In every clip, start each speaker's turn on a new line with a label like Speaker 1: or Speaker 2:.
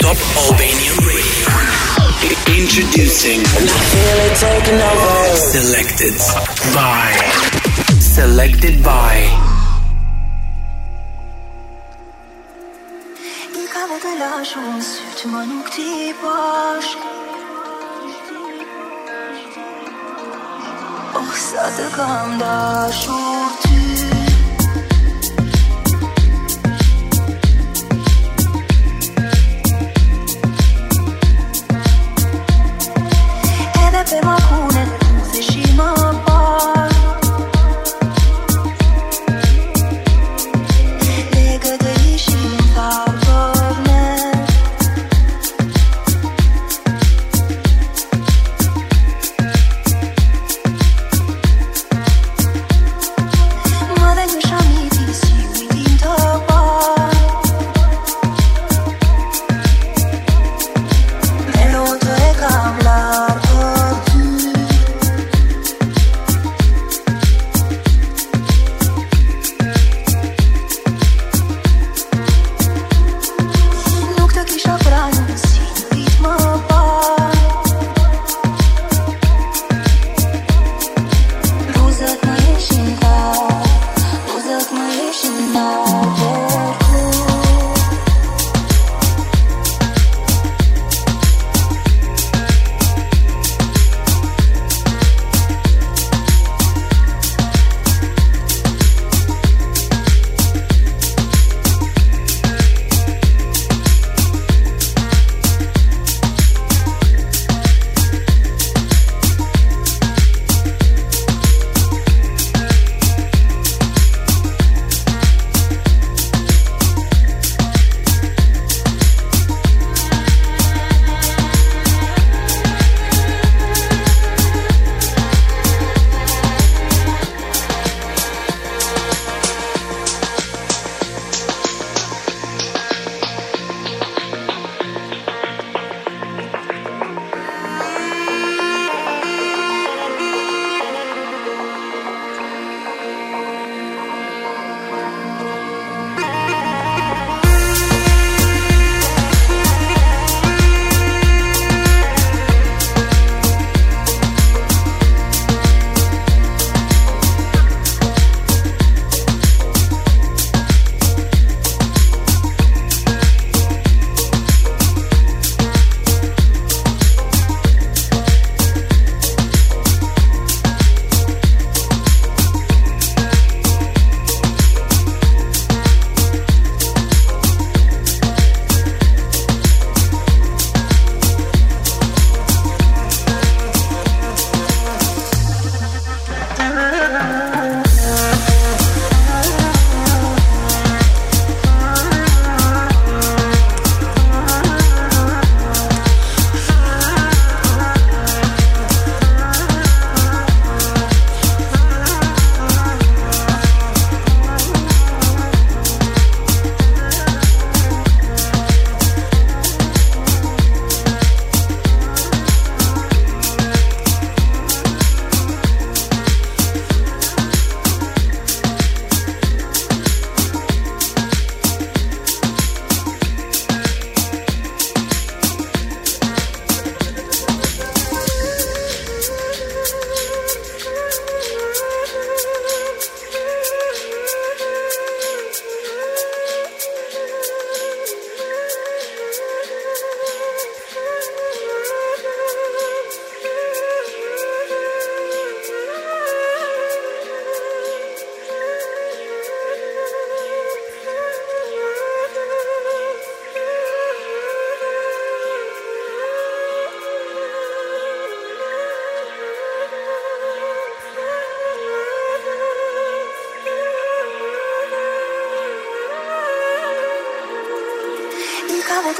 Speaker 1: Top Albanian Radio. Introducing Selected by. Selected by.
Speaker 2: I ti pash Oh, sa të kam dashur ty pe macune, pune în și mă bat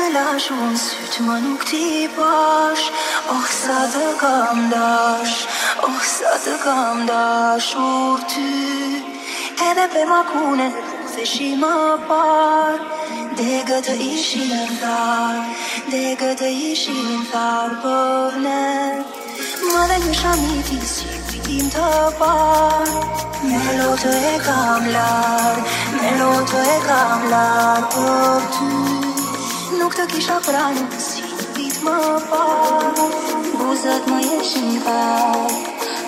Speaker 2: të lash unë sy që më nuk ti pash. Oh, sa të kam dash Oh, sa të kam dashur ty. Edhe pe ma kune nuk dhe shi më par. Degët të ishin thar Degët të ishin thar për ne. Më dhe një shamiti si tim të par. Me lotë e kam lar Me lotë e kam lar Për ty Nuk të kisha pranu Si të vit më par Buzët më jeshin far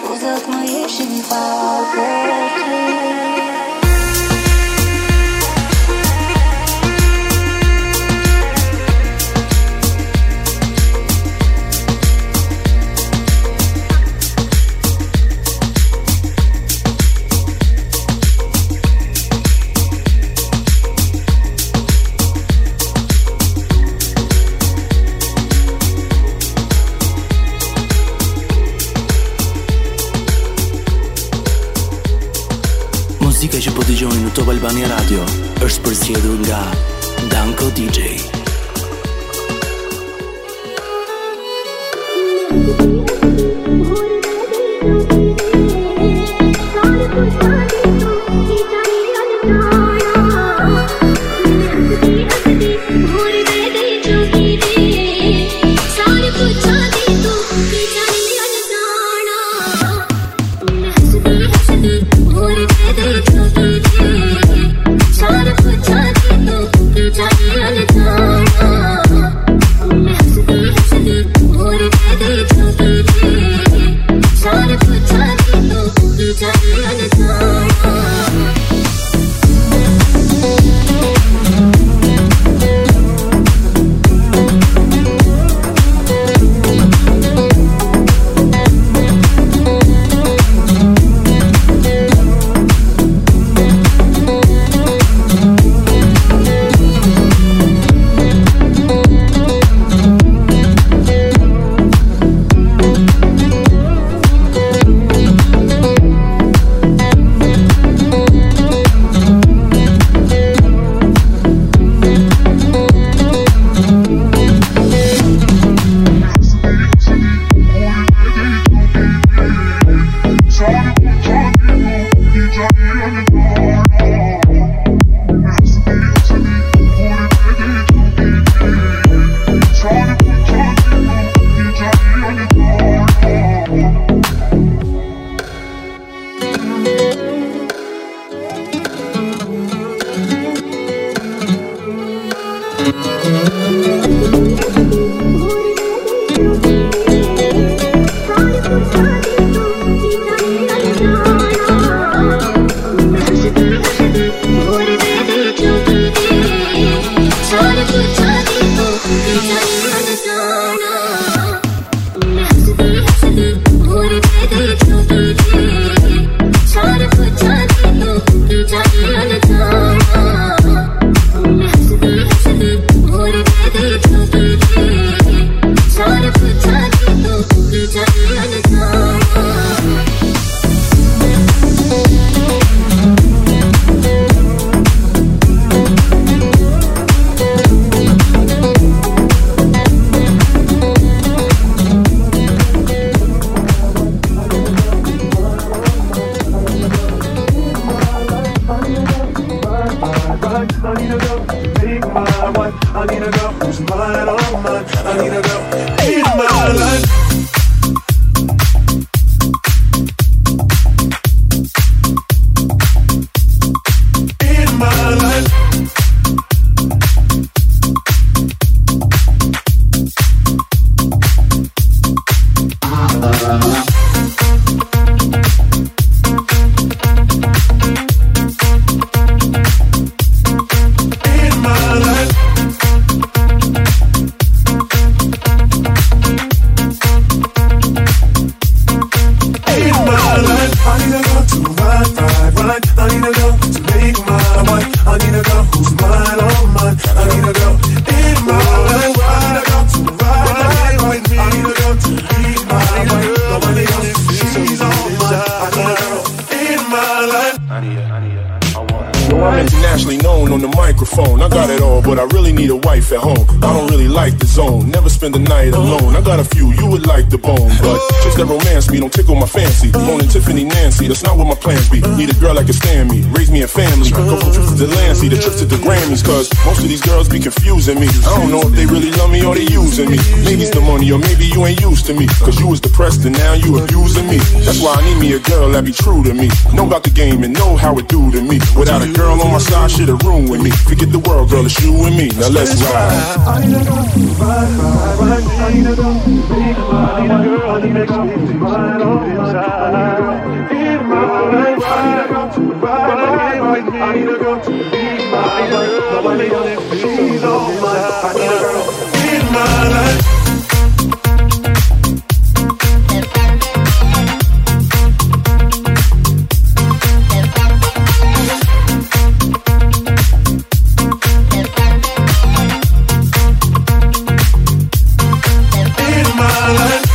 Speaker 2: Buzët më jeshin far Për ty
Speaker 1: Top Albania Radio është përzgjedhur nga Danko DJ.
Speaker 3: Internationally known on the microphone. I got it all, but I really need a wife at home. I don't really like the zone, never spend the night alone. I got a few, you would like the bone, but chicks that romance me don't tickle my fancy. Moaning Tiffany Nancy, that's not what my plans be. Need a girl that can stand me, raise me a family. Go from trips to Delancey, the trips to the Grammys, cause most of these girls be confusing me. I don't know if they really love me or they using me. Maybe it's the money, or maybe you ain't used to me. Cause you was depressed and now you abusing me. That's why I need me a girl that be true to me. Know about the game and know how it do to me. Without a girl on my side, shit'll ruin with me. Forget the world, girl, it's you and me. Now let's ride. I need a girl, I need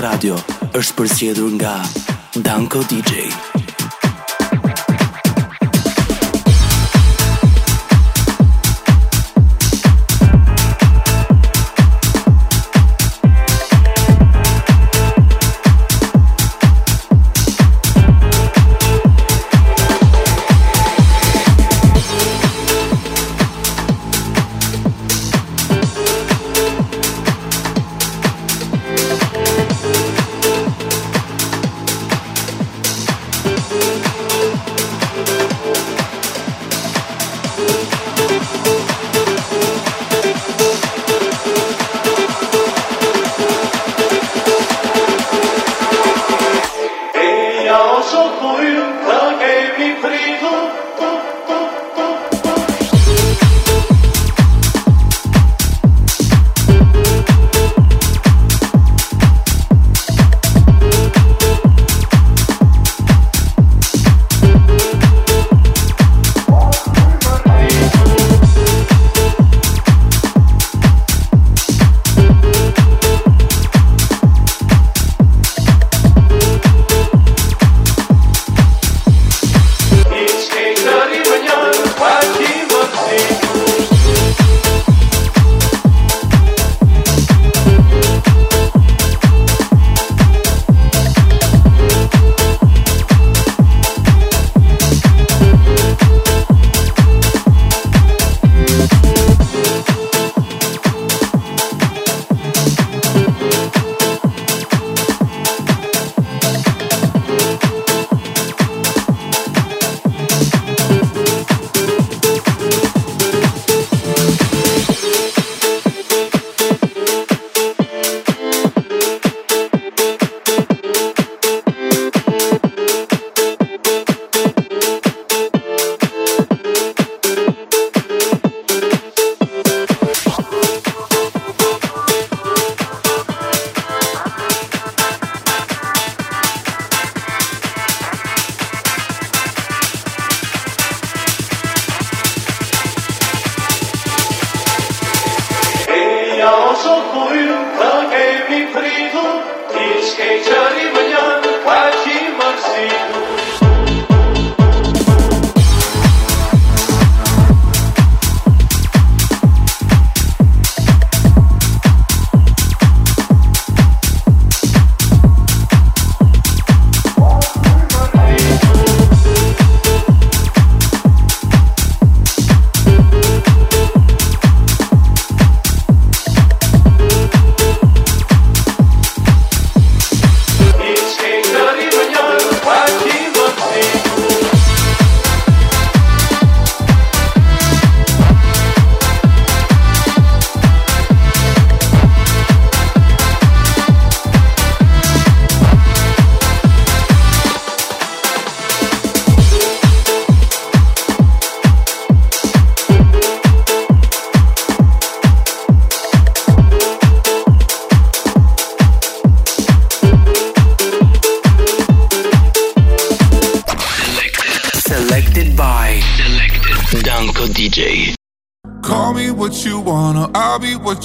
Speaker 1: Radio është përsëdhur nga Danko DJ.
Speaker 4: so powiem, tak mi prie.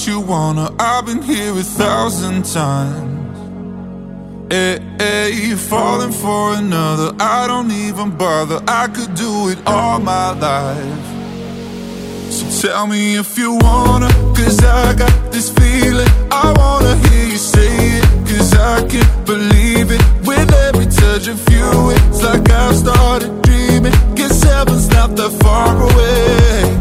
Speaker 4: You wanna. I've been here a thousand times. Eh, eh, hey, hey, falling for another, I don't even bother. I could do it all my life. So tell me if you wanna, cause I got this feeling. I wanna hear you say it, cause I can't believe it. With every touch of you, it's like I've started dreaming. Cause heaven's not that far away.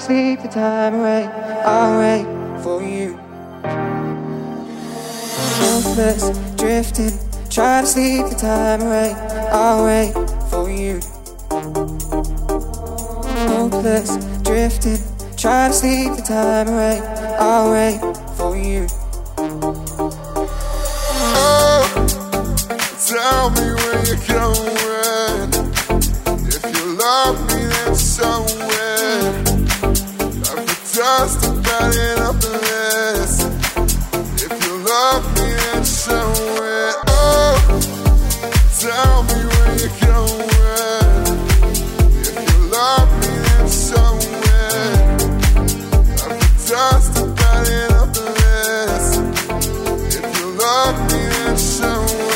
Speaker 5: Sleep the time away. If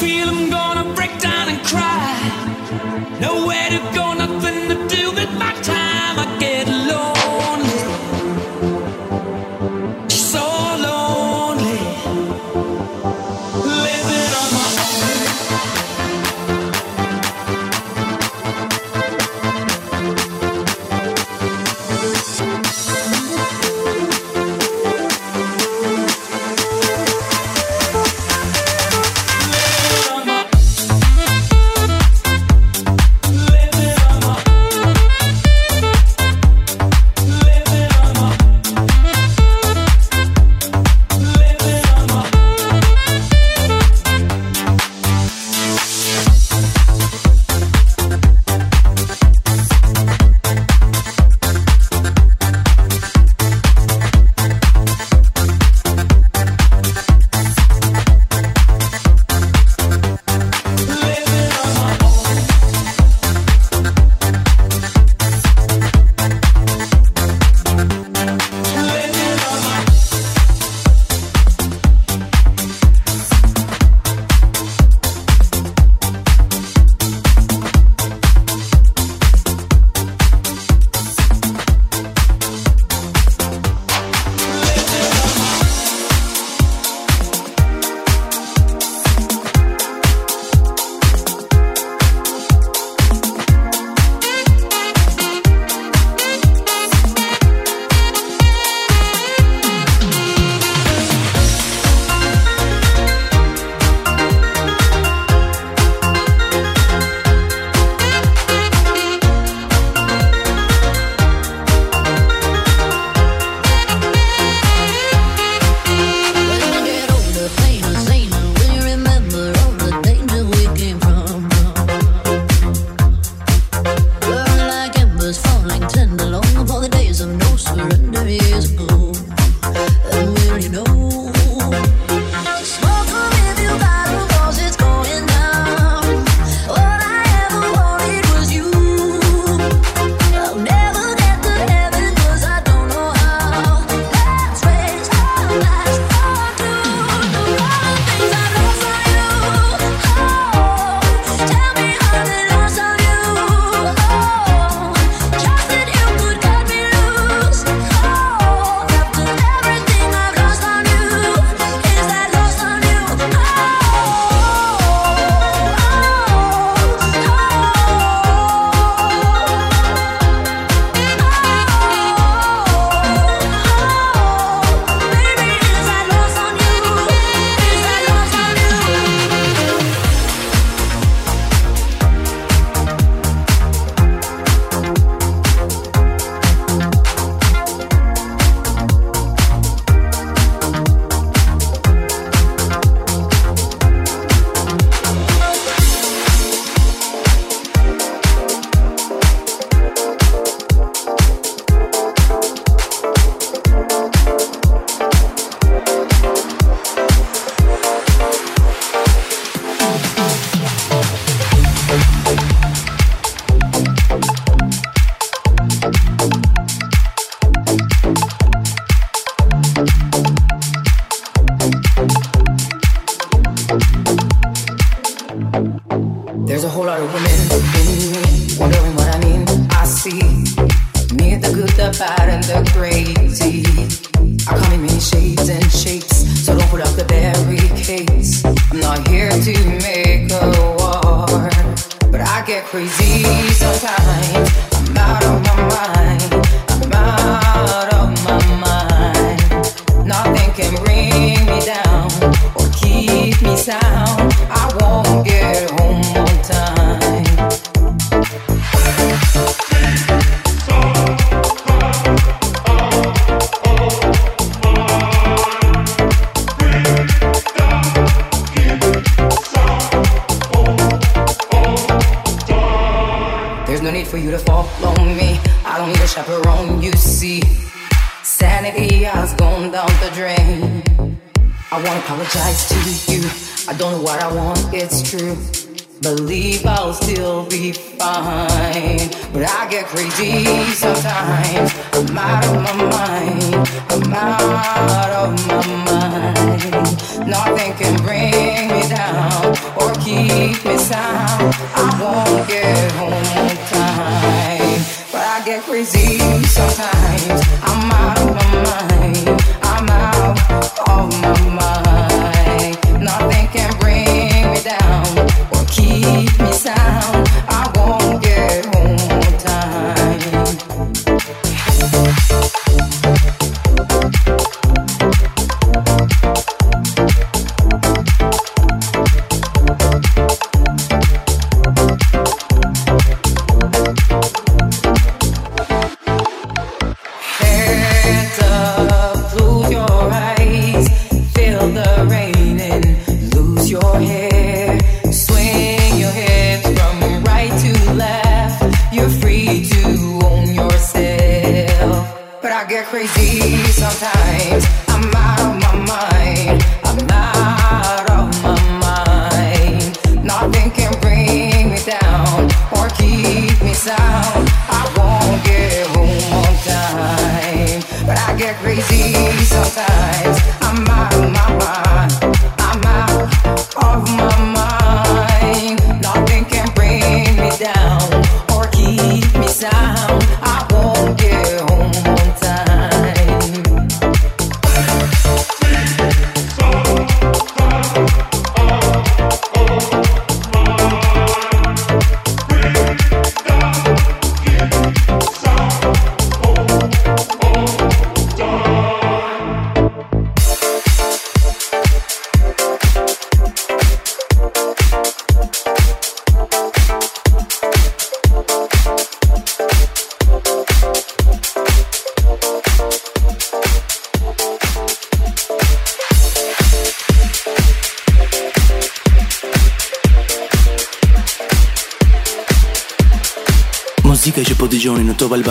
Speaker 5: feel I'm gonna break down and cry. no need for you to
Speaker 6: follow me. I don't need a chaperone, you see. Sanity has gone down the
Speaker 7: drain. I wanna apologize to you. I don't know what I want, it's true. Believe I'll still be fine. But I get crazy sometimes. I'm out of my mind. I'm out of my mind. Nothing can bring me down or keep me sound. I won't get home. But I get crazy sometimes. I'm out of my mind. I'm out of my mind.
Speaker 1: Top